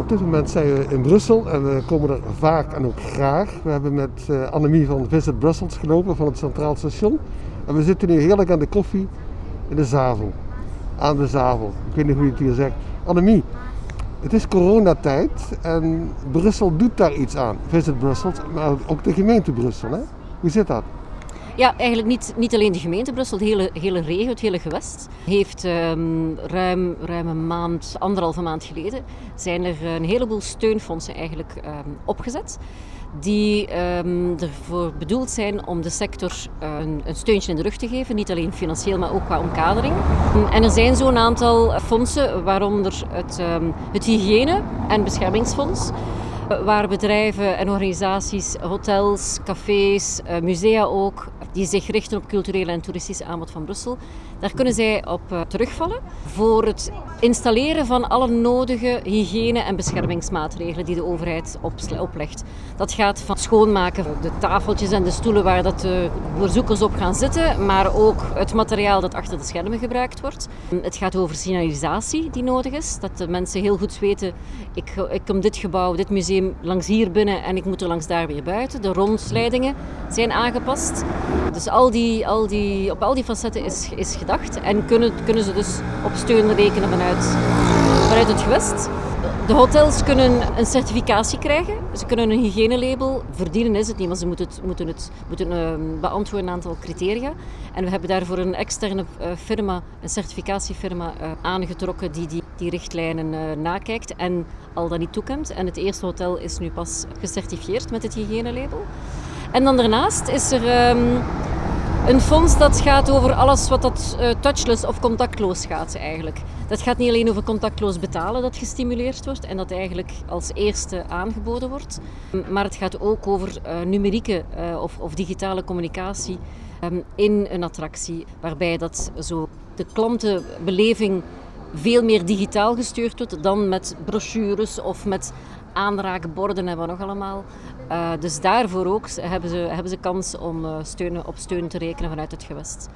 Op dit moment zijn we in Brussel en we komen er vaak en ook graag. We hebben met uh, Annemie van Visit Brussels gelopen van het Centraal Station. En we zitten nu heerlijk aan de koffie in de zavel. Aan de zavel. Ik weet niet hoe je het hier zegt. Annemie, het is coronatijd en Brussel doet daar iets aan. Visit Brussels, maar ook de gemeente Brussel. Hè? Hoe zit dat? Ja, eigenlijk niet, niet alleen de gemeente Brussel, de hele, hele regio, het hele gewest. Heeft um, ruim, ruim een maand, anderhalve maand geleden, zijn er een heleboel steunfondsen eigenlijk um, opgezet. Die um, ervoor bedoeld zijn om de sector uh, een, een, steuntje in de rug te geven. Niet alleen financieel, maar ook qua omkadering. En er zijn zo'n aantal fondsen, waaronder het, het Hygiëne- en Beschermingsfonds waar bedrijven en organisaties, hotels, cafés, musea ook, die zich richten op culturele en toeristische aanbod van Brussel. Daar kunnen zij op uh, terugvallen voor het installeren van alle nodige hygiëne- en beschermingsmaatregelen die de overheid oplegt. Dat gaat van schoonmaken, de tafeltjes en de stoelen waar dat de bezoekers op gaan zitten, maar ook het materiaal dat achter de schermen gebruikt wordt. Het gaat over signalisatie die nodig is, dat de mensen heel goed weten, ik, ik kom dit gebouw, dit museum langs hier binnen en ik moet er langs daar weer buiten. De rondleidingen zijn aangepast. Dus al die, al die, op al die facetten is, is gedacht en kunnen, kunnen ze dus op steun rekenen vanuit, vanuit het gewest. De hotels kunnen een certificatie krijgen. Ze kunnen een hygiënelabel. Verdienen is het niet, maar ze moeten, het, moeten, het, moeten uh, beantwoorden een aantal criteria. En we hebben daarvoor een externe uh, firma, een certificatiefirma, uh, aangetrokken die die, die richtlijnen nakijkt en al dan niet toekent. En het eerste hotel is nu pas gecertificeerd met het hygiënelabel. En dan daarnaast is er um, een fonds dat gaat over alles wat dat uh, touchless of contactloos gaat eigenlijk. Dat gaat niet alleen over contactloos betalen dat gestimuleerd wordt en dat eigenlijk als eerste aangeboden wordt. Maar het gaat ook over uh, numerieke uh, of, of, digitale communicatie um, in een attractie. Waarbij dat zo de klantenbeleving veel meer digitaal gestuurd wordt dan met brochures of met aanraakborden en wat nog allemaal. Uh, dus daarvoor ook hebben ze, hebben ze kans om uh, steun, op steun te rekenen vanuit het gewest.